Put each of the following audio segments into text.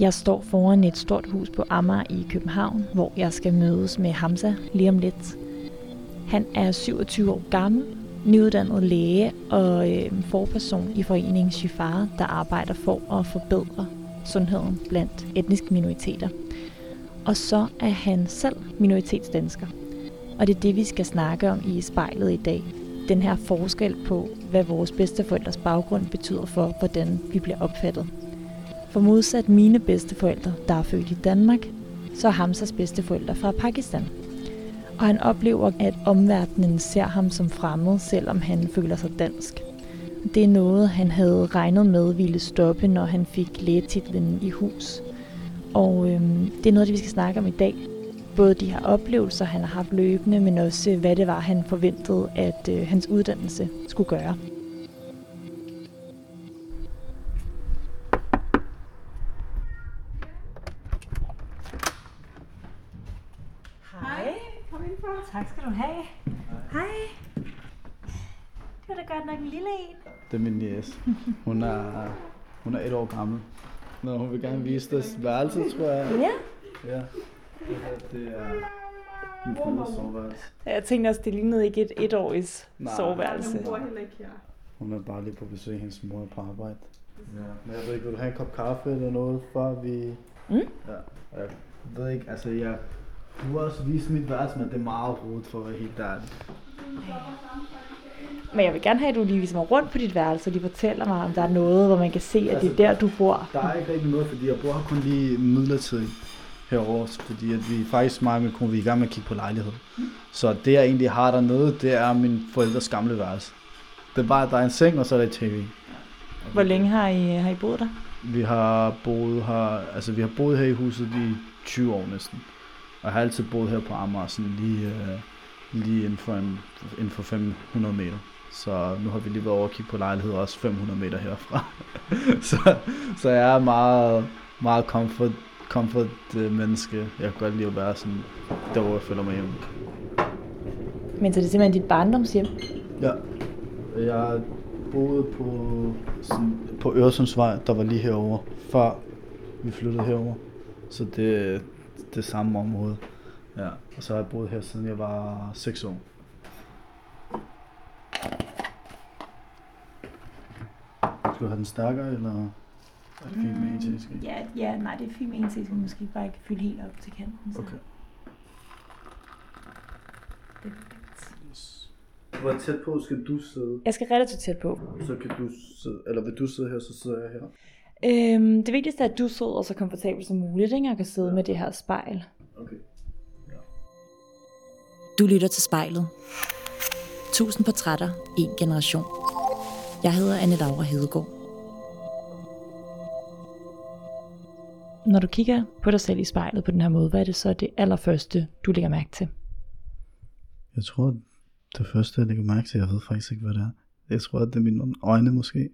Jeg står foran et stort hus på Amager i København, hvor jeg skal mødes med Hamza lige om lidt. Han er 27 år gammel, nyuddannet læge og øh, forperson i foreningen Shifar, der arbejder for at forbedre sundheden blandt etniske minoriteter. Og så er han selv minoritetsdansker. Og det er det, vi skal snakke om i spejlet i dag. Den her forskel på, hvad vores bedsteforældres baggrund betyder for, hvordan vi bliver opfattet. For modsat mine bedsteforældre, der er født i Danmark, så er Hamzas bedsteforældre fra Pakistan. Og han oplever, at omverdenen ser ham som fremmed, selvom han føler sig dansk. Det er noget, han havde regnet med ville stoppe, når han fik lægetitlen i hus. Og øhm, det er noget, det vi skal snakke om i dag. Både de her oplevelser, han har haft løbende, men også hvad det var, han forventede, at øh, hans uddannelse skulle gøre. Lille en. Det er min niece. Hun er, hun er et år gammel. Nå, hun vil gerne vise dig værelse, tror jeg. Ja. Ja. Det her, det er min fælles soveværelse. Jeg tænkte også, det lignede ikke et etårigt Nej. soveværelse. Hun bor heller ikke her. Hun er bare lige på besøg, hendes mor er på arbejde. Ja. Men jeg ved ikke, vil du have en kop kaffe eller noget, før vi... Mm. Ja. Jeg ved ikke, altså jeg... Du har også vist mit værelse, men det er meget rodet for at være helt ærlig. Men jeg vil gerne have, at du lige viser mig rundt på dit værelse og lige fortæller mig, om der er noget, hvor man kan se, at det er der, du bor. Der er ikke rigtig noget, fordi jeg bor her kun lige midlertidigt herovre, fordi at vi faktisk mig og min kone, vi er i gang med at kigge på lejlighed. Så det jeg egentlig har dernede, det er min forældres gamle værelse. Det er bare, at der er en seng, og så er der et tv. Hvor længe har I, har I boet der? Vi har boet her, altså vi har boet her i huset i 20 år næsten. Og jeg har altid boet her på Amager, sådan lige, øh, lige inden, for en, inden for 500 meter. Så nu har vi lige været over og kigge på lejlighed også 500 meter herfra. så, så jeg er meget, meget comfort, comfort øh, menneske. Jeg kan godt lide at være sådan, der hvor jeg føler mig hjemme. Men så er det simpelthen dit barndomshjem. Ja. Jeg boede på, sådan, på Øresundsvej, der var lige herover før vi flyttede herover. Så det det samme område. Ja. Og så har jeg boet her siden jeg var 6 år. Skal du have den stærkere, eller er det fint med en tæske? Ja, ja, nej, det er fint med en til, måske bare ikke fylde helt op til kanten. Så. Okay. Det er perfekt. Hvor tæt på skal du sidde? Jeg skal relativt tæt på. Så kan du sidde, eller vil du sidde her, så sidder jeg her. Øhm, det vigtigste er, at du sidder så komfortabelt som muligt, ikke? Og kan sidde med det her spejl. Okay. Du lytter til spejlet. Tusind portrætter, en generation. Jeg hedder Anne Laura Hedegaard. Når du kigger på dig selv i spejlet på den her måde, hvad er det så det allerførste, du lægger mærke til? Jeg tror, det første, jeg lægger mærke til, jeg ved faktisk ikke, hvad det er. Jeg tror, at det er mine øjne måske.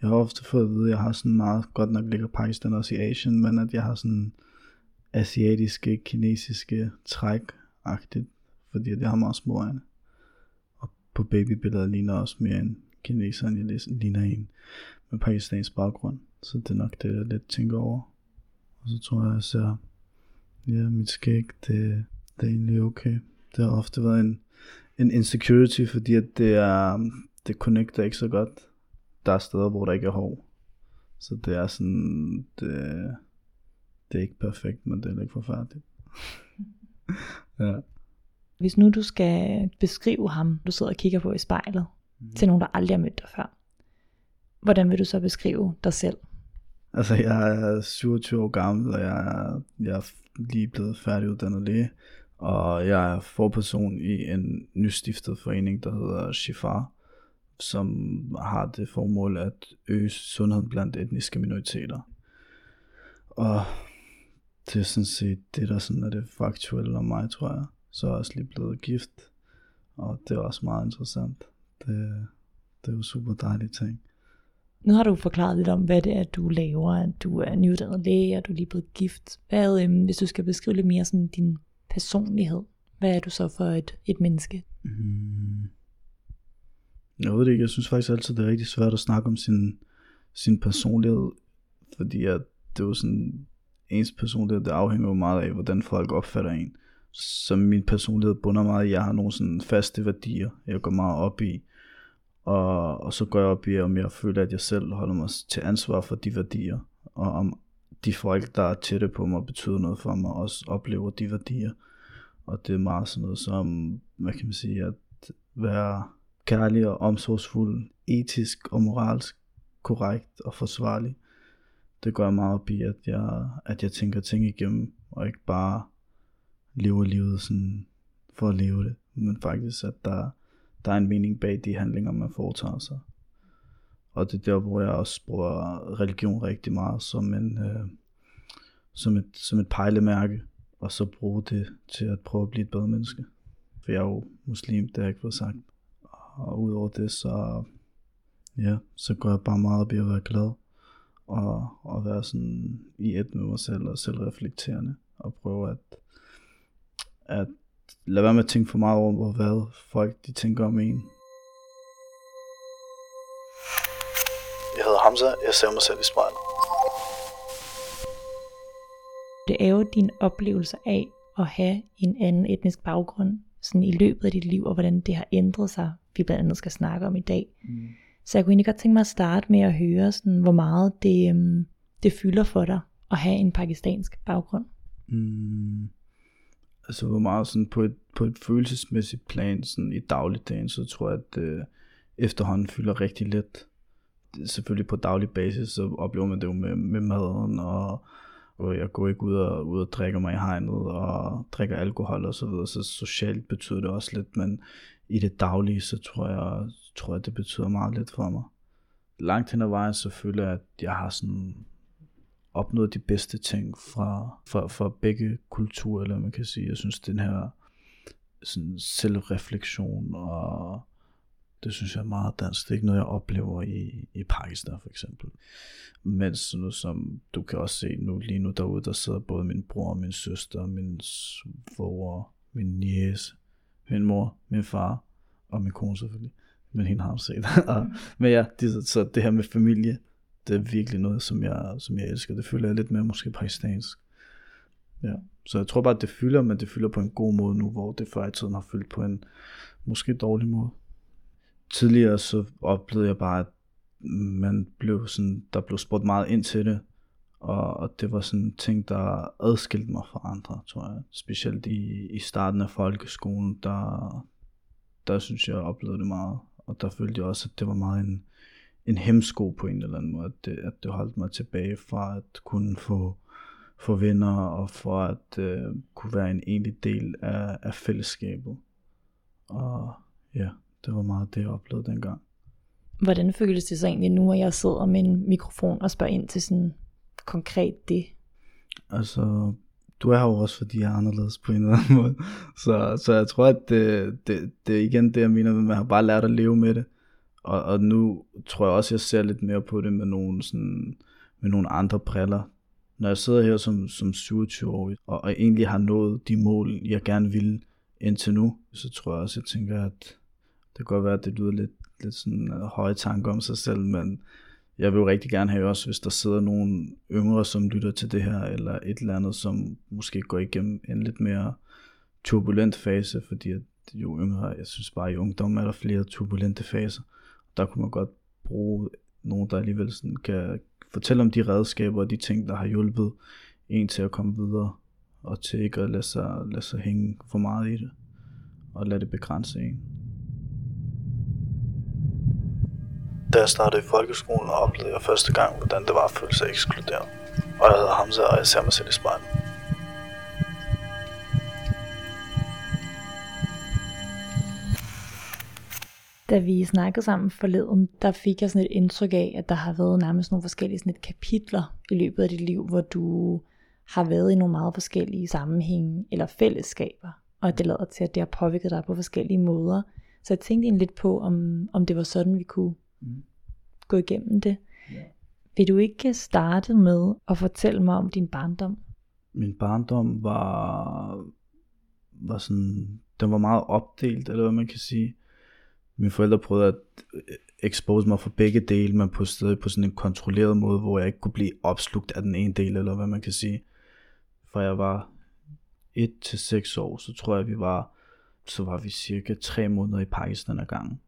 Jeg har ofte fået at vide, at jeg har sådan meget, godt nok ligger Pakistan også i Asien, men at jeg har sådan asiatiske, kinesiske træk-agtigt, fordi jeg har meget små øjne. På babybilleder ligner også mere en kineser, end jeg ligner en med pakistansk baggrund. Så det er nok det, jeg lidt tænker over. Og så tror jeg, jeg ser, ja, mit skæg, det, det er egentlig okay. Det har ofte været en, en insecurity, fordi at det er, det connecter ikke så godt. Der er steder, hvor der ikke er hår. Så det er sådan, det, det er ikke perfekt, men det er ikke forfærdeligt. ja. Hvis nu du skal beskrive ham, du sidder og kigger på i spejlet, mm. til nogen, der aldrig har mødt dig før, hvordan vil du så beskrive dig selv? Altså, jeg er 27 år gammel, og jeg er, jeg er lige blevet færdiguddannet læge. Og jeg er forperson i en nystiftet forening, der hedder Shifar, som har det formål at øge sundheden blandt etniske minoriteter. Og det er sådan set det, der sådan er det faktuelle om mig, tror jeg. Så er jeg også lige blevet gift, og det er også meget interessant. Det, det er jo super dejlige ting. Nu har du forklaret lidt om, hvad det er, du laver. At du er nyuddannet læge, og du er lige blevet gift. Hvad, øhm, hvis du skal beskrive lidt mere sådan din personlighed, hvad er du så for et, et menneske? Mm. Jeg ved det ikke, jeg synes faktisk altid, det er rigtig svært at snakke om sin, sin personlighed, fordi at det er jo sådan, ens personlighed, det afhænger jo meget af, hvordan folk opfatter en som min personlighed bunder meget i, jeg har nogle sådan faste værdier, jeg går meget op i. Og, og så går jeg op i, om jeg føler, at jeg selv holder mig til ansvar for de værdier. Og om de folk, der er tætte på mig, betyder noget for mig, også oplever de værdier. Og det er meget sådan noget som, hvad kan man sige, at være kærlig og omsorgsfuld, etisk og moralsk korrekt og forsvarlig. Det går jeg meget op i, at jeg, at jeg tænker ting igennem, og ikke bare lever livet sådan for at leve det, men faktisk, at der, der er en mening bag de handlinger, man foretager sig. Og det er der, hvor jeg også bruger religion rigtig meget som, en, øh, som, et, som et pejlemærke, og så bruge det til at prøve at blive et bedre menneske. For jeg er jo muslim, det har jeg ikke fået sagt. Og udover det, så, ja, så går jeg bare meget op i at være glad. Og, og være sådan i et med mig selv og selvreflekterende. Og prøve at, at lade være med at tænke for meget over, hvad folk de tænker om en. Jeg hedder Hamza, jeg ser mig selv i spejlet. Det er jo din oplevelse af at have en anden etnisk baggrund sådan i løbet af dit liv, og hvordan det har ændret sig, vi blandt andet skal snakke om i dag. Mm. Så jeg kunne egentlig godt tænke mig at starte med at høre, sådan, hvor meget det, um, det fylder for dig at have en pakistansk baggrund. Mm. Altså hvor meget sådan på et, på et følelsesmæssigt plan sådan i dagligdagen, så tror jeg, at øh, efterhånden fylder rigtig let. Selvfølgelig på daglig basis, så oplever man det jo med, med maden og og jeg går ikke ud og, ud og drikker mig i hegnet og drikker alkohol og så videre, så socialt betyder det også lidt, men i det daglige, så tror jeg, tror jeg det betyder meget lidt for mig. Langt hen ad vejen, så føler jeg, at jeg har sådan opnået de bedste ting fra, fra, fra begge kulturer, eller man kan sige. Jeg synes, den her sådan selvreflektion og det synes jeg er meget dansk. Det er ikke noget, jeg oplever i, i Pakistan for eksempel. Men sådan noget som, du kan også se nu, lige nu derude, der sidder både min bror, min søster, min svoger, min niece, min mor, min far og min kone selvfølgelig. Men hende har set. men ja, det, så det her med familie, det er virkelig noget, som jeg, som jeg elsker. Det føler jeg lidt mere måske pakistansk. Ja. Så jeg tror bare, at det fylder, men det fylder på en god måde nu, hvor det før i tiden har fyldt på en måske dårlig måde tidligere så oplevede jeg bare, at man blev sådan, der blev spurgt meget ind til det, og, og det var sådan ting, der adskilte mig fra andre, tror jeg. Specielt i, i starten af folkeskolen, der, der synes jeg, jeg oplevede det meget. Og der følte jeg også, at det var meget en, en hemsko på en eller anden måde, at det, at det holdt mig tilbage fra at kunne få, få venner, og for at uh, kunne være en egentlig del af, af fællesskabet. Og ja, det var meget det, jeg oplevede dengang. Hvordan føles det så egentlig nu, at jeg sidder med en mikrofon og spørger ind til sådan konkret det? Altså, du er jo også, fordi jeg er anderledes på en eller anden måde. Så, så jeg tror, at det, det, det er igen det, jeg mener, at man har bare lært at leve med det. Og, og nu tror jeg også, at jeg ser lidt mere på det med nogle, sådan, med nogle andre briller. Når jeg sidder her som, som 27-årig, og, og egentlig har nået de mål, jeg gerne ville indtil nu, så tror jeg også, at jeg tænker, at det kan godt være, at det lyder lidt, lidt sådan øh, høje tanker om sig selv, men jeg vil jo rigtig gerne have også, hvis der sidder nogle yngre, som lytter til det her, eller et eller andet, som måske går igennem en lidt mere turbulent fase, fordi at jo yngre, jeg synes bare i ungdom er der flere turbulente faser. Der kunne man godt bruge nogen, der alligevel sådan kan fortælle om de redskaber og de ting, der har hjulpet en til at komme videre, og til ikke at lade sig, lade sig hænge for meget i det, og lade det begrænse en. Da jeg startede i folkeskolen, oplevede jeg første gang, hvordan det var at føle sig ekskluderet. Og jeg hedder Hamza, og jeg ser mig selv i spejlet. Da vi snakkede sammen forleden, der fik jeg sådan et indtryk af, at der har været nærmest nogle forskellige sådan et kapitler i løbet af dit liv, hvor du har været i nogle meget forskellige sammenhænge eller fællesskaber, og det lader til, at det har påvirket dig på forskellige måder. Så jeg tænkte egentlig lidt på, om, om det var sådan, vi kunne mm. gå igennem det. Ja. Vil du ikke starte med at fortælle mig om din barndom? Min barndom var, var sådan, den var meget opdelt, eller hvad man kan sige. Mine forældre prøvede at øh, expose mig for begge dele, men på stedet på sådan en kontrolleret måde, hvor jeg ikke kunne blive opslugt af den ene del, eller hvad man kan sige. For jeg var 1 til 6 år, så tror jeg, vi var, så var vi cirka 3 måneder i Pakistan ad gangen.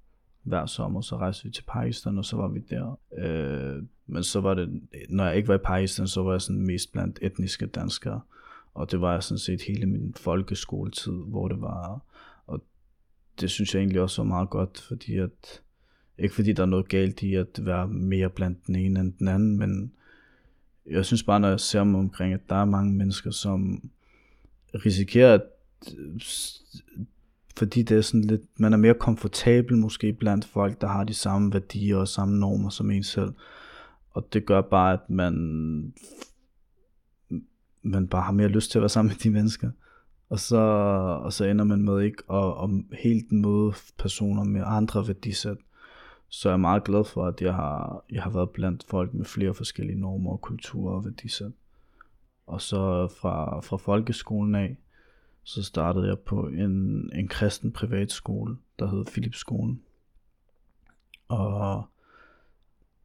Hver sommer, så rejste vi til Pakistan, og så var vi der. Øh, men så var det, når jeg ikke var i Pakistan, så var jeg sådan mest blandt etniske danskere. Og det var jeg sådan set hele min folkeskoletid, hvor det var, det synes jeg egentlig også er meget godt, fordi at, ikke fordi der er noget galt i at være mere blandt den ene end den anden, men jeg synes bare, når jeg ser mig omkring, at der er mange mennesker, som risikerer, at øh, fordi det er sådan lidt, man er mere komfortabel måske blandt folk, der har de samme værdier og samme normer som en selv. Og det gør bare, at man, man bare har mere lyst til at være sammen med de mennesker. Og så, og så ender man med ikke at, at helt møde personer med andre værdisæt. Så jeg er meget glad for, at jeg har, jeg har været blandt folk med flere forskellige normer og kulturer og værdisæt. Og så fra, fra folkeskolen af, så startede jeg på en, en kristen privatskole, der hed Philipsskolen. Og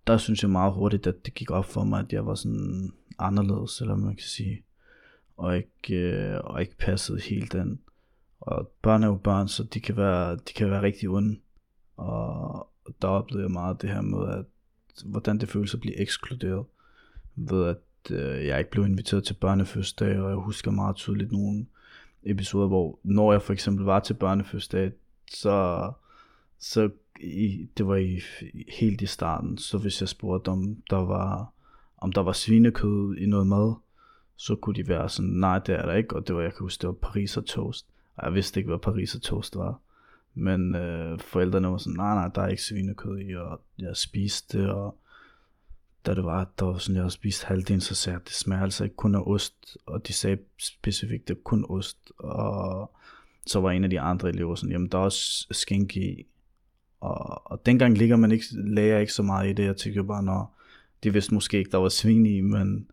der synes jeg meget hurtigt, at det gik op for mig, at jeg var sådan anderledes, eller man kan sige, og ikke, øh, og ikke passede helt den. Og børn er jo børn, så de kan være, de kan være rigtig onde. Og der oplevede jeg meget det her med, at hvordan det føles at blive ekskluderet. Ved at øh, jeg ikke blev inviteret til børnefødselsdag, og jeg husker meget tydeligt nogle episoder, hvor når jeg for eksempel var til børnefødselsdag, så, så i, det var i, helt i starten, så hvis jeg spurgte, om der var, om der var svinekød i noget mad, så kunne de være sådan, nej det er der ikke, og det var, jeg kan huske, det var Paris og toast. Og jeg vidste ikke, hvad Paris og toast var. Men øh, forældrene var sådan, nej nej, der er ikke svinekød i, og jeg spiste det, og da det var, der var sådan, jeg havde spist halvdelen, så sagde jeg, det smager altså ikke kun af ost, og de sagde specifikt, det er kun ost, og så var en af de andre elever sådan, jamen der er også skænke i, og, og dengang ligger man ikke, lægger ikke så meget i det, jeg tænker bare, når de vidste måske ikke, der var svin i, men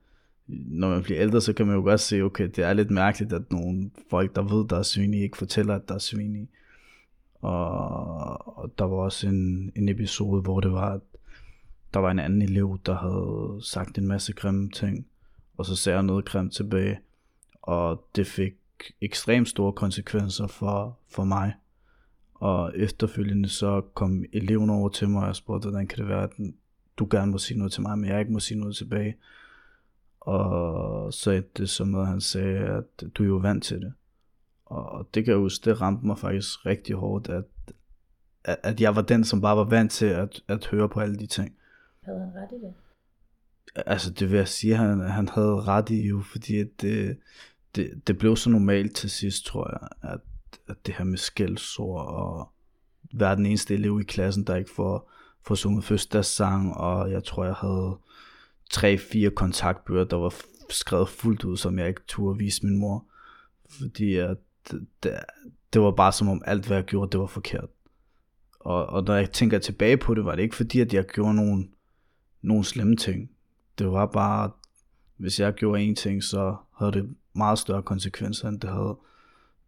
når man bliver ældre, så kan man jo godt se, okay, det er lidt mærkeligt, at nogle folk, der ved, der er svin i, ikke fortæller, at der er svin i. Og, og der var også en, en episode, hvor det var, at der var en anden elev, der havde sagt en masse grimme ting, og så sagde jeg noget grimt tilbage, og det fik ekstremt store konsekvenser for, for mig. Og efterfølgende så kom eleven over til mig og spurgte, hvordan kan det være, at du gerne må sige noget til mig, men jeg ikke må sige noget tilbage. Og så det som noget, han sagde, at du er jo vant til det. Og det kan jeg huske, det ramte mig faktisk rigtig hårdt, at, at jeg var den, som bare var vant til at, at høre på alle de ting. Havde han ret i det? Altså det vil jeg sige, han, han havde ret i jo, fordi det, det, det blev så normalt til sidst, tror jeg, at, at det her med skældsord og være den eneste elev i klassen, der ikke får, får sunget sang, og jeg tror, jeg havde tre-fire kontaktbøger, der var skrevet fuldt ud, som jeg ikke turde vise min mor. Fordi at det, det, var bare som om alt, hvad jeg gjorde, det var forkert. Og, og når jeg tænker tilbage på det, var det ikke fordi, at jeg gjorde nogle, nogle slemme ting. Det var bare, hvis jeg gjorde en ting, så havde det meget større konsekvenser, end det havde,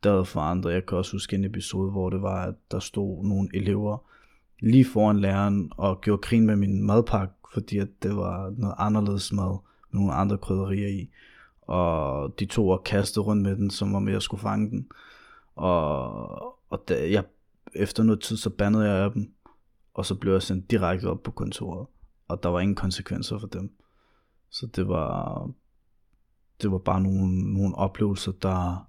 det havde for andre. Jeg kan også huske en episode, hvor det var, at der stod nogle elever lige foran læreren og gjorde grin med min madpakke, fordi at det var noget anderledes mad, med nogle andre krydderier i. Og de to og kastede rundt med den, som om jeg skulle fange den. Og, og da jeg, efter noget tid, så bandede jeg af dem, og så blev jeg sendt direkte op på kontoret. Og der var ingen konsekvenser for dem. Så det var, det var bare nogle, nogle oplevelser, der...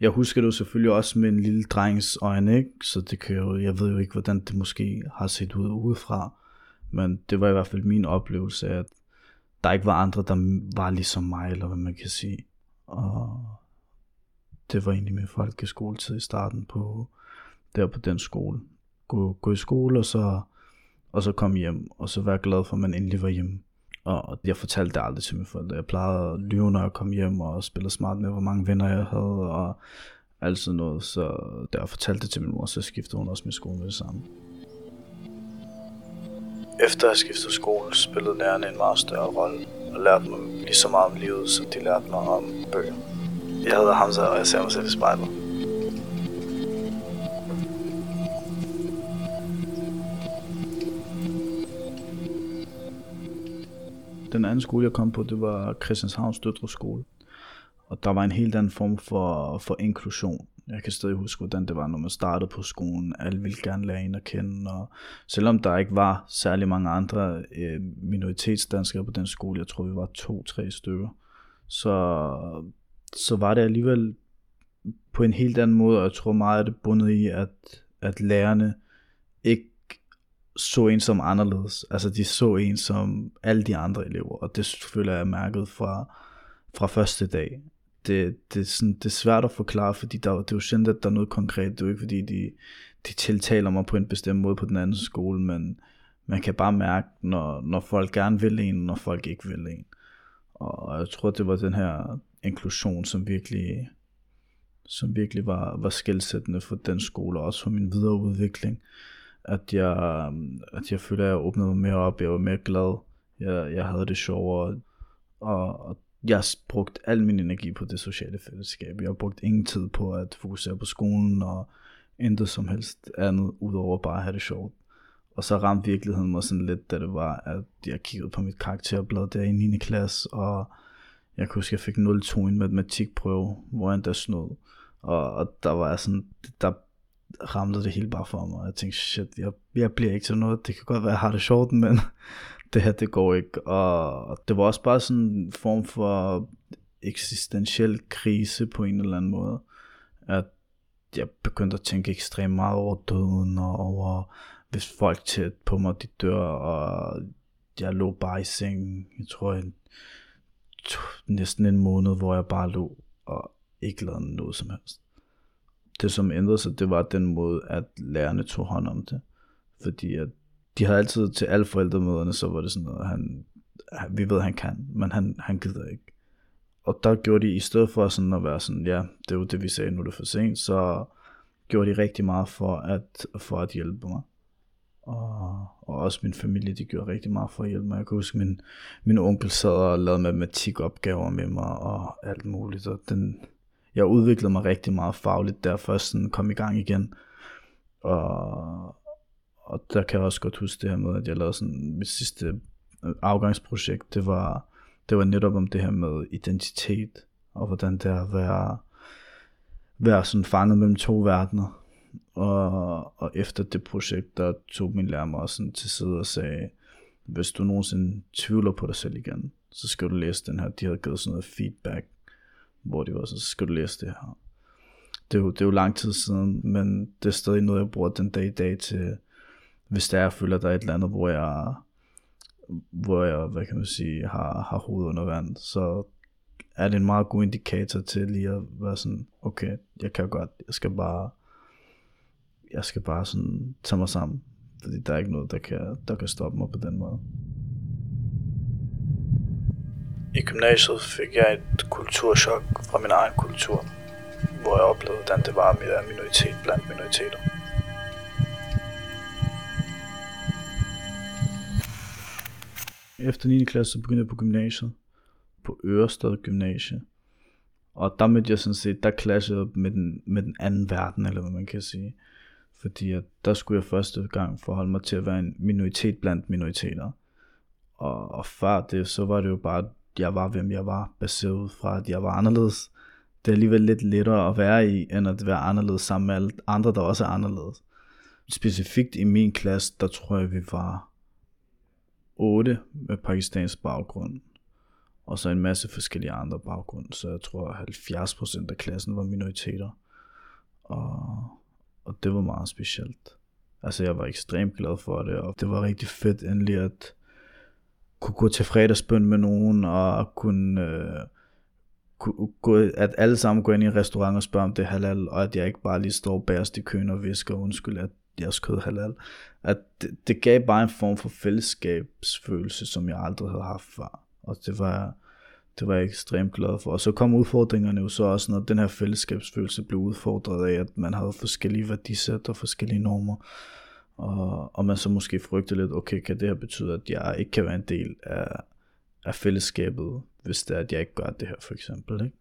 Jeg husker det jo selvfølgelig også med en lille drengs øjne, ikke? Så det kan jo, jeg ved jo ikke, hvordan det måske har set ud udefra. Men det var i hvert fald min oplevelse, at der ikke var andre, der var ligesom mig, eller hvad man kan sige. Og det var egentlig min folkeskoletid i starten på, der på den skole. Gå, gå i skole, og så, og så komme hjem, og så være glad for, at man endelig var hjemme. Og jeg fortalte det aldrig til mine forældre. Jeg plejede at lyve, når jeg kom hjem, og spille smart med, hvor mange venner jeg havde, og alt sådan noget. Så da jeg fortalte det til min mor, så skiftede hun også min skole med det samme. Efter at have skiftet skole, spillede lærerne en meget større rolle, og lærte mig lige så meget om livet, som de lærte mig om bøger. Jeg hedder Hamza, og jeg ser mig selv i spejlet. Den anden skole, jeg kom på, det var Christianshavns Døtreskole. Og der var en helt anden form for, for inklusion. Jeg kan stadig huske, hvordan det var, når man startede på skolen. Alle ville gerne lære en at kende. Og selvom der ikke var særlig mange andre øh, minoritetsdanskere på den skole, jeg tror, vi var to-tre stykker, så, så var det alligevel på en helt anden måde, og jeg tror meget af det bundet i, at, at lærerne ikke så en som anderledes. Altså de så en som alle de andre elever, og det føler jeg mærket fra, fra første dag. Det, det, er sådan, det er svært at forklare, fordi der, det er jo sjældent, at der er noget konkret. Det er jo ikke fordi, de, de tiltaler mig på en bestemt måde på den anden skole, men man kan bare mærke, når, når folk gerne vil en, og når folk ikke vil en. Og jeg tror, det var den her inklusion, som virkelig, som virkelig var, var skældsættende for den skole, og også for min videre udvikling at jeg, øhm, at jeg føler, at jeg åbnede mig mere op, jeg var mere glad, jeg, jeg havde det sjovere, og, og jeg har brugt al min energi på det sociale fællesskab. Jeg har brugt ingen tid på at fokusere på skolen og intet som helst andet, udover bare at have det sjovt. Og så ramte virkeligheden mig sådan lidt, da det var, at jeg kiggede på mit karakterblad der i 9. klasse, og jeg kunne huske, at jeg fik 0-2 i en matematikprøve, hvor jeg endda snod. Og, og der var jeg sådan, der ramlede det hele bare for mig. Jeg tænkte, shit, jeg, jeg bliver ikke til noget. Det kan godt være, jeg har det sjovt, men det her, det går ikke. Og det var også bare sådan en form for eksistentiel krise på en eller anden måde. At jeg begyndte at tænke ekstremt meget over døden, og over hvis folk tæt på mig, de dør, og jeg lå bare i sengen, jeg tror en, næsten en måned, hvor jeg bare lå og ikke lavede noget som helst det som ændrede sig, det var den måde, at lærerne tog hånd om det. Fordi at de havde altid til alle forældremøderne, så var det sådan noget, han, vi ved, han kan, men han, han gider ikke. Og der gjorde de, i stedet for sådan at være sådan, ja, det er jo det, vi sagde, nu er det for sent, så gjorde de rigtig meget for at, for at hjælpe mig. Og, og også min familie, de gjorde rigtig meget for at hjælpe mig. Jeg kan huske, min, min onkel sad og lavede matematikopgaver med mig og alt muligt, og den, jeg udviklede mig rigtig meget fagligt, der først sådan kom i gang igen. Og, og der kan jeg også godt huske det her med, at jeg lavede sådan mit sidste øh, afgangsprojekt, det var, det var netop om det her med identitet, og hvordan det er at være, være sådan fanget mellem to verdener. Og, og efter det projekt, der tog min lærer mig også sådan til side og sagde, hvis du nogensinde tvivler på dig selv igen, så skal du læse den her. De havde givet sådan noget feedback hvor de var så, skal du læse det her. Det er, jo, det er jo lang tid siden, men det er stadig noget, jeg bruger den dag i dag til, hvis der er, føler, der er et eller andet, hvor jeg, hvor jeg, hvad kan man sige, har, har hovedet under vand, så er det en meget god indikator til lige at være sådan, okay, jeg kan godt, jeg skal bare, jeg skal bare sådan tage mig sammen, fordi der er ikke noget, der kan, der kan stoppe mig på den måde. I gymnasiet fik jeg et kulturschok fra min egen kultur, hvor jeg oplevede, hvordan det var at være minoritet blandt minoriteter. Efter 9. klasse, så begyndte jeg på gymnasiet, på Ørestad Gymnasie. Og der mødte jeg sådan set, der clashede med den, med den anden verden, eller hvad man kan sige. Fordi at der skulle jeg første gang forholde mig til at være en minoritet blandt minoriteter. Og, og før det, så var det jo bare jeg var, hvem jeg var, baseret fra, at jeg var anderledes. Det er alligevel lidt lettere at være i, end at være anderledes sammen med alle andre, der også er anderledes. Specifikt i min klasse, der tror jeg, vi var 8 med pakistansk baggrund, og så en masse forskellige andre baggrunde, så jeg tror, at 70% af klassen var minoriteter. Og, og det var meget specielt. Altså, jeg var ekstremt glad for det, og det var rigtig fedt endelig at kunne gå til fredagsbøn med nogen, og kunne, øh, kunne gå, at alle sammen går ind i en restaurant og spørger om det er halal, og at jeg ikke bare lige står bagerst i køen og visker, undskyld, at jeres kød halal. At det, det gav bare en form for fællesskabsfølelse, som jeg aldrig havde haft før. Og det var, det var jeg ekstremt glad for. Og så kom udfordringerne jo så også, når den her fællesskabsfølelse blev udfordret af, at man havde forskellige værdisæt og forskellige normer og, og man så måske frygter lidt, okay, kan det her betyde, at jeg ikke kan være en del af, af fællesskabet, hvis det er, at jeg ikke gør det her, for eksempel, ikke?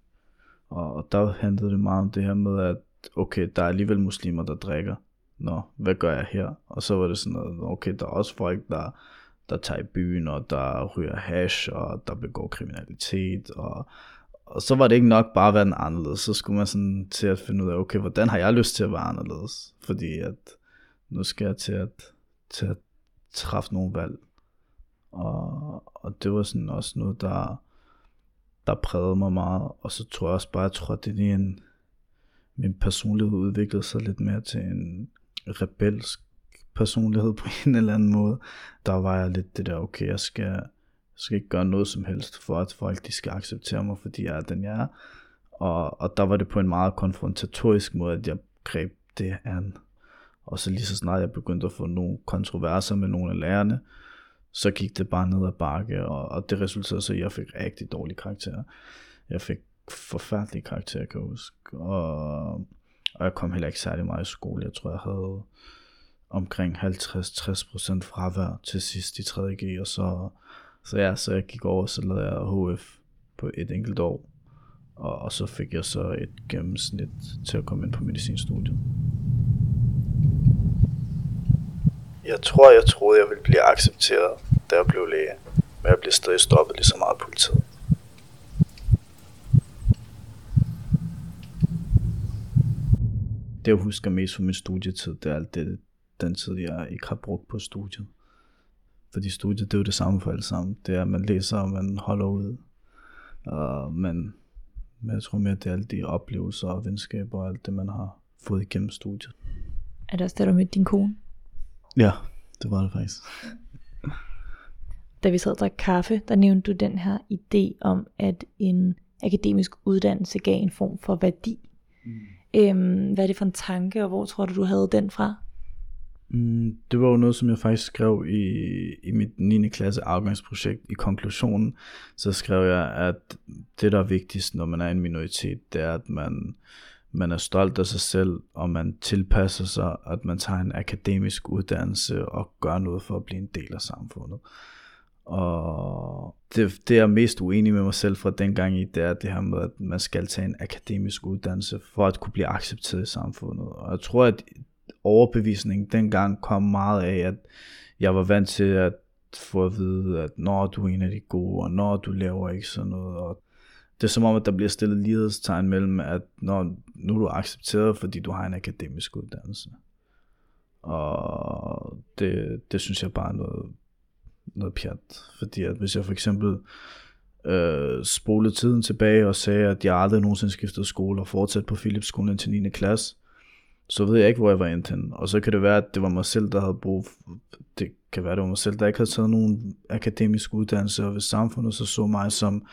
Og, og der handlede det meget om det her med, at okay, der er alligevel muslimer, der drikker. Nå, hvad gør jeg her? Og så var det sådan noget, okay, der er også folk, der, der tager i byen, og der ryger hash, og der begår kriminalitet, og, og så var det ikke nok bare at være den anderledes, så skulle man sådan til at finde ud af, okay, hvordan har jeg lyst til at være anderledes? Fordi at nu skal jeg til at, til at træffe nogle valg. Og, og det var sådan også noget, der, der prægede mig meget. Og så tror jeg også bare, jeg tror, at det lige en, min personlighed udviklede sig lidt mere til en rebelsk personlighed på en eller anden måde. Der var jeg lidt det der, okay, jeg skal, jeg skal ikke gøre noget som helst, for at folk de skal acceptere mig, fordi jeg er den, jeg er. Og, og der var det på en meget konfrontatorisk måde, at jeg greb det an. Og så lige så snart jeg begyndte at få nogle kontroverser med nogle af lærerne, så gik det bare ned ad bakke, og, og det resulterede så, at jeg fik rigtig dårlige karakterer. Jeg fik forfærdelige karakterer, kan jeg huske. Og, og jeg kom heller ikke særlig meget i skole. Jeg tror, jeg havde omkring 50-60% fravær til sidst i 3.G, og så, så ja, så jeg gik over, så lavede jeg HF på et enkelt år, og, og så fik jeg så et gennemsnit til at komme ind på medicinstudiet. Jeg tror, jeg troede, jeg ville blive accepteret, da jeg blev læge, men jeg blev stadig stoppet lige så meget af politiet. Det jeg husker mest fra min studietid, det er alt det, den tid, jeg ikke har brugt på studiet. Fordi studiet, det er jo det samme for alle sammen. Det er, at man læser, og man holder ud. Uh, men, men jeg tror mere, det er alle de oplevelser og venskaber og alt det, man har fået igennem studiet. Er det også det, du med din kone? Ja, det var det faktisk. Da vi sad og drak kaffe, der nævnte du den her idé om, at en akademisk uddannelse gav en form for værdi. Mm. Øhm, hvad er det for en tanke, og hvor tror du, du havde den fra? Mm, det var jo noget, som jeg faktisk skrev i, i mit 9. klasse afgangsprojekt. I konklusionen, så skrev jeg, at det, der er vigtigst, når man er en minoritet, det er, at man, man er stolt af sig selv, og man tilpasser sig, at man tager en akademisk uddannelse og gør noget for at blive en del af samfundet. Og det, det er mest uenig med mig selv fra dengang i, det er det her med, at man skal tage en akademisk uddannelse for at kunne blive accepteret i samfundet. Og jeg tror, at overbevisningen dengang kom meget af, at jeg var vant til at få at vide, at når du er en af de gode, og når du laver ikke sådan noget. Og det er som om, at der bliver stillet lighedstegn mellem, at når, nu er du accepteret, fordi du har en akademisk uddannelse. Og det, det synes jeg bare er noget, noget pjat. Fordi at hvis jeg for eksempel øh, spolede tiden tilbage og sagde, at jeg aldrig nogensinde skiftede skole og fortsatte på Philipsskolen til 9. klasse, så ved jeg ikke, hvor jeg var endt hen. Og så kan det være, at det var mig selv, der havde brug det kan være, det var mig selv, der ikke havde taget nogen akademisk uddannelse, og hvis samfundet så så mig som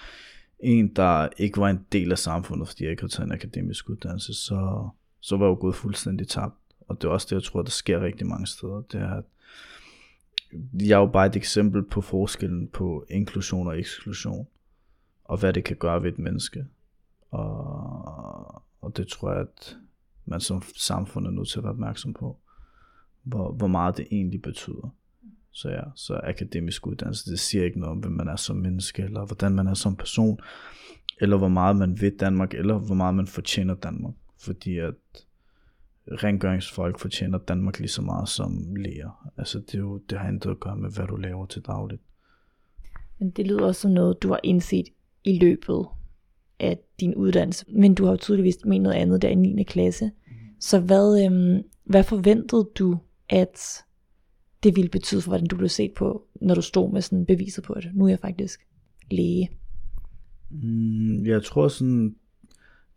en, der ikke var en del af samfundet, fordi jeg ikke havde taget en akademisk uddannelse, så, så var jeg jo gået fuldstændig tabt. Og det er også det, jeg tror, der sker rigtig mange steder. Det er, at jeg er jo bare et eksempel på forskellen på inklusion og eksklusion, og hvad det kan gøre ved et menneske. Og, og det tror jeg, at man som samfund er nødt til at være opmærksom på, hvor, hvor meget det egentlig betyder. Så ja, så akademisk uddannelse, det siger ikke noget om, hvem man er som menneske, eller hvordan man er som person, eller hvor meget man ved Danmark, eller hvor meget man fortjener Danmark. Fordi at rengøringsfolk fortjener Danmark lige så meget som læger. Altså det, er jo, det har intet at gøre med, hvad du laver til dagligt. Men det lyder også som noget, du har indset i løbet af din uddannelse, men du har jo tydeligvis ment noget andet der i 9. klasse. Mm. Så hvad, øhm, hvad forventede du, at det ville betyde for, hvordan du blev set på, når du stod med sådan beviset på, at nu er jeg faktisk læge? Mm, jeg tror sådan,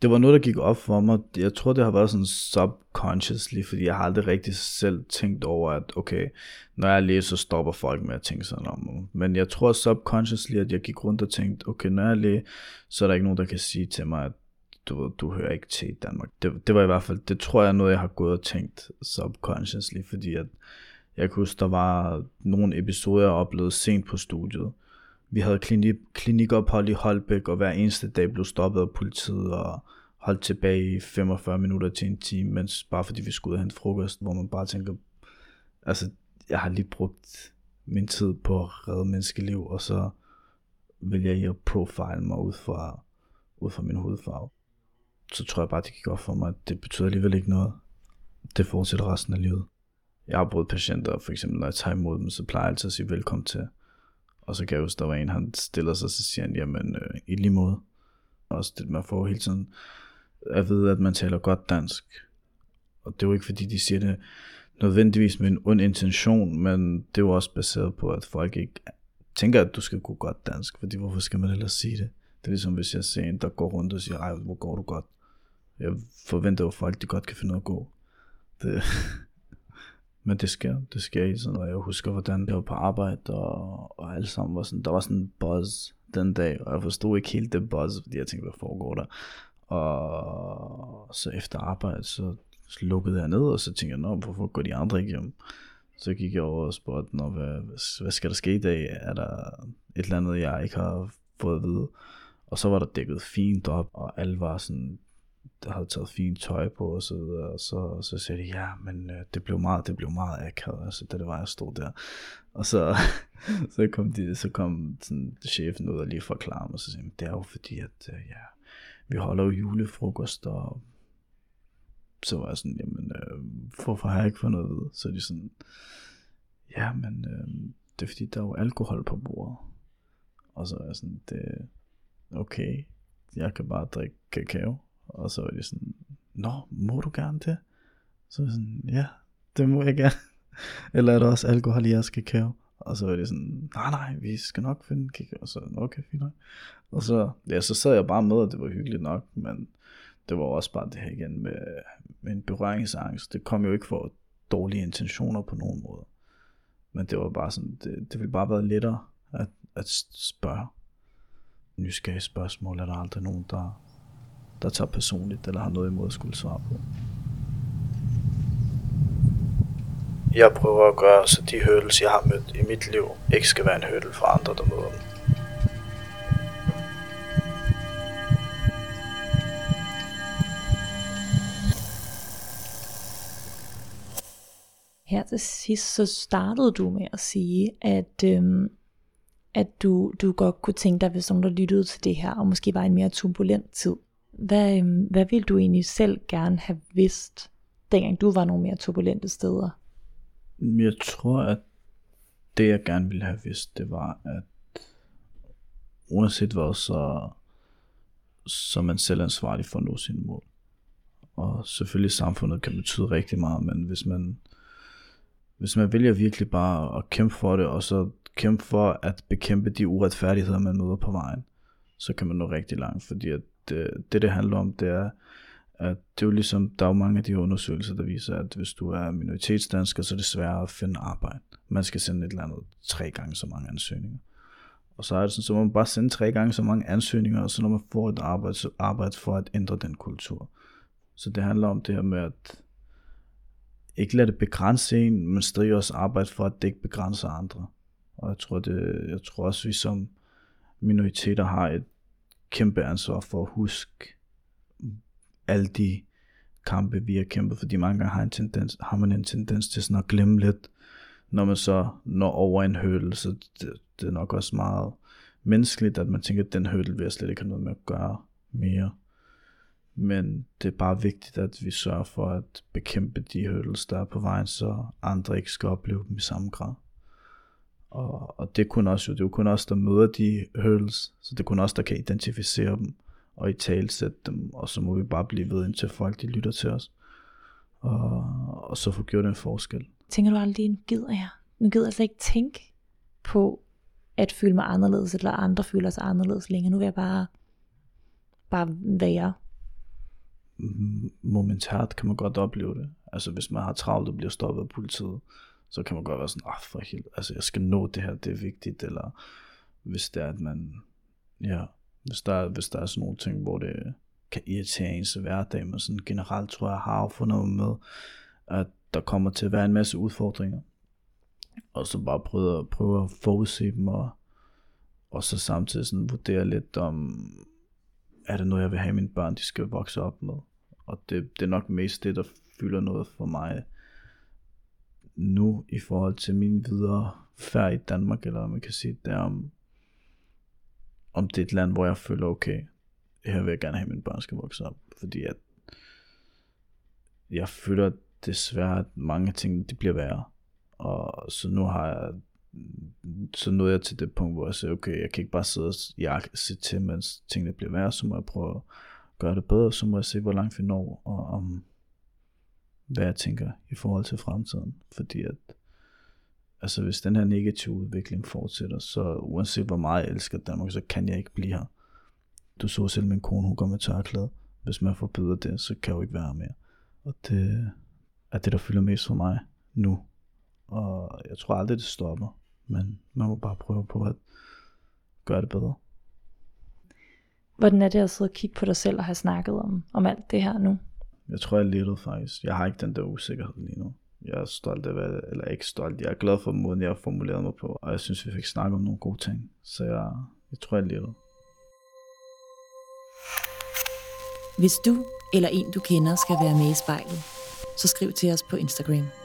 det var noget, der gik op for mig. Jeg tror, det har været sådan subconsciously, fordi jeg har aldrig rigtig selv tænkt over, at okay, når jeg læser, så stopper folk med at tænke sådan om. Men jeg tror subconsciously, at jeg gik rundt og tænkte, okay, når jeg læser, så er der ikke nogen, der kan sige til mig, at du, du hører ikke til i Danmark. Det, det var i hvert fald, det tror jeg er noget, jeg har gået og tænkt subconsciously, fordi at jeg kan huske, der var nogle episoder, jeg oplevede sent på studiet. Vi havde klinik, klinikophold i Holbæk, og hver eneste dag blev stoppet af politiet og holdt tilbage i 45 minutter til en time, mens bare fordi vi skulle ud og hente frokost, hvor man bare tænker, altså jeg har lige brugt min tid på at redde menneskeliv, og så vil jeg jo profile mig ud fra, ud fra min hudfarve. Så tror jeg bare, det gik op for mig, at det betyder alligevel ikke noget. Det fortsætter resten af livet jeg har brugt patienter, for eksempel når jeg tager imod dem, så plejer jeg altid at sige velkommen til. Og så kan jeg huske, der var en, han stiller sig, så siger han, jamen øh, i lige måde. Også det, man får hele tiden at vide, at man taler godt dansk. Og det er jo ikke fordi, de siger det nødvendigvis med en ond intention, men det er jo også baseret på, at folk ikke tænker, at du skal gå godt dansk, fordi hvorfor skal man ellers sige det? Det er ligesom, hvis jeg ser en, der går rundt og siger, ej, hvor går du godt? Jeg forventer jo, at folk de godt kan finde noget at gå. Det, men det sker, det sker i sådan, og jeg husker, hvordan jeg var på arbejde, og, og alle sammen var sådan, der var sådan en buzz den dag, og jeg forstod ikke helt det buzz, fordi jeg tænkte, hvad foregår der? Og så efter arbejde, så lukkede jeg ned, og så tænkte jeg, Nå, hvorfor går de andre ikke hjem? Så gik jeg over og spurgte, Nå, hvad, hvad skal der ske i dag? Er der et eller andet, jeg ikke har fået at vide? Og så var der dækket fint op, og alle var sådan, der havde taget fint tøj på og så videre, og så, og så sagde de, ja, men øh, det blev meget, det blev meget akavet, altså da det var, jeg stod der. Og så, så kom, de, så kom sådan, chefen ud og lige forklare mig, og så sagde det er jo fordi, at øh, ja, vi holder jo julefrokost, og så var jeg sådan, jamen, øh, hvorfor har jeg ikke fået noget ved? Så er de sådan, ja, men øh, det er fordi, der er jo alkohol på bordet. Og så er jeg sådan, det okay, jeg kan bare drikke kakao. Og så er de sådan, nå, må du gerne det? Så er jeg sådan, ja, det må jeg gerne. Eller er der også alkohol i jeres kakao? Og så var det sådan, nej nej, vi skal nok finde kakao. Og så, okay, fint nok. Og så, ja, så sad jeg bare med, og det var hyggeligt nok, men det var også bare det her igen med, med en berøringsangst. Det kom jo ikke for dårlige intentioner på nogen måde. Men det var bare sådan, det, det ville bare være lettere at, at spørge. Nysgerrige spørgsmål er der aldrig nogen, der, der tager personligt, eller har noget imod at skulle svare på. Jeg prøver at gøre, så de hurdles, jeg har mødt i mit liv, ikke skal være en hurdle for andre, der møder dem. Her til sidst, så startede du med at sige, at, øhm, at du, du godt kunne tænke dig, hvis nogen der lyttede til det her, og måske var en mere turbulent tid. Hvad, øhm, hvad ville du egentlig selv gerne have vidst, dengang du var nogle mere turbulente steder? Jeg tror, at det jeg gerne ville have vidst, det var, at uanset hvad, så, så er man selv ansvarlig for at nå sine mål. Og selvfølgelig samfundet kan betyde rigtig meget, men hvis man hvis man vælger virkelig bare at kæmpe for det, og så kæmpe for at bekæmpe de uretfærdigheder, man møder på vejen, så kan man nå rigtig langt, fordi at det, øh, det, det handler om, det er, at det er jo ligesom, der er jo mange af de undersøgelser, der viser, at hvis du er minoritetsdansker, så er det sværere at finde arbejde. Man skal sende et eller andet tre gange så mange ansøgninger. Og så er det sådan, så må man bare sende tre gange så mange ansøgninger, og så når man får et arbejde, så arbejde for at ændre den kultur. Så det handler om det her med, at ikke lade det begrænse en, men stadig også arbejde for, at det ikke begrænser andre. Og jeg tror, det, jeg tror også, vi som minoriteter har et kæmpe ansvar for at huske alle de kampe, vi har kæmpet, fordi mange gange har, en tendens, har man en tendens til sådan at glemme lidt, når man så når over en hødel, så det, det er nok også meget menneskeligt, at man tænker, at den hødel vil jeg slet ikke have noget med at gøre mere. Men det er bare vigtigt, at vi sørger for at bekæmpe de hurdles, der er på vejen, så andre ikke skal opleve dem i samme grad. Og, og det er kun også, det er jo kun os, der møder de hurdles, så det er kun os, der kan identificere dem og i talsætte dem, og så må vi bare blive ved, indtil folk de lytter til os. Og, og så få gjort en forskel. Tænker du aldrig, nu gider jeg? Nu gider jeg altså ikke tænke på at føle mig anderledes, eller andre føler sig anderledes længere. Nu vil jeg bare, bare være momentært kan man godt opleve det. Altså hvis man har travlt og bliver stoppet af politiet, så kan man godt være sådan, ah for helt, altså jeg skal nå det her, det er vigtigt, eller hvis det er, at man, ja, hvis der, hvis der er sådan nogle ting, hvor det kan irritere ens hverdag, men sådan generelt tror jeg, jeg har fundet med, at der kommer til at være en masse udfordringer, og så bare prøve, prøve at forudse dem, og, og så samtidig sådan vurdere lidt om, er det noget, jeg vil have, mine børn de skal vokse op med. Og det, det er nok mest det, der fylder noget for mig nu i forhold til min videre færd i Danmark, eller man kan sige, det er om, om det er et land, hvor jeg føler, okay, her vil jeg gerne have, at mine børn skal vokse op. Fordi at jeg føler, desværre, at mange ting, de bliver værre. Og så nu har jeg, så nåede jeg til det punkt, hvor jeg siger, okay, jeg kan ikke bare sidde og jeg se til, mens tingene bliver værre, så må jeg prøve at gøre det bedre, så må jeg se, hvor langt vi når, og om, hvad jeg tænker i forhold til fremtiden. Fordi at, altså hvis den her negative udvikling fortsætter, så uanset hvor meget jeg elsker Danmark, så kan jeg ikke blive her. Du så selv min kone, hun går med tørklæde. Hvis man forbyder det, så kan jeg jo ikke være mere. Og det er det, der fylder mest for mig nu. Og jeg tror aldrig, det stopper. Men man må bare prøve på at gøre det bedre. Hvordan er det at sidde og kigge på dig selv og have snakket om, om alt det her nu? Jeg tror, jeg lidt faktisk. Jeg har ikke den der usikkerhed lige nu. Jeg er stolt af, hvad, eller ikke stolt. Jeg er glad for måden, jeg har formuleret mig på. Og jeg synes, vi fik snakket om nogle gode ting. Så jeg, jeg tror, jeg lidt. Hvis du eller en, du kender, skal være med i spejlet, så skriv til os på Instagram.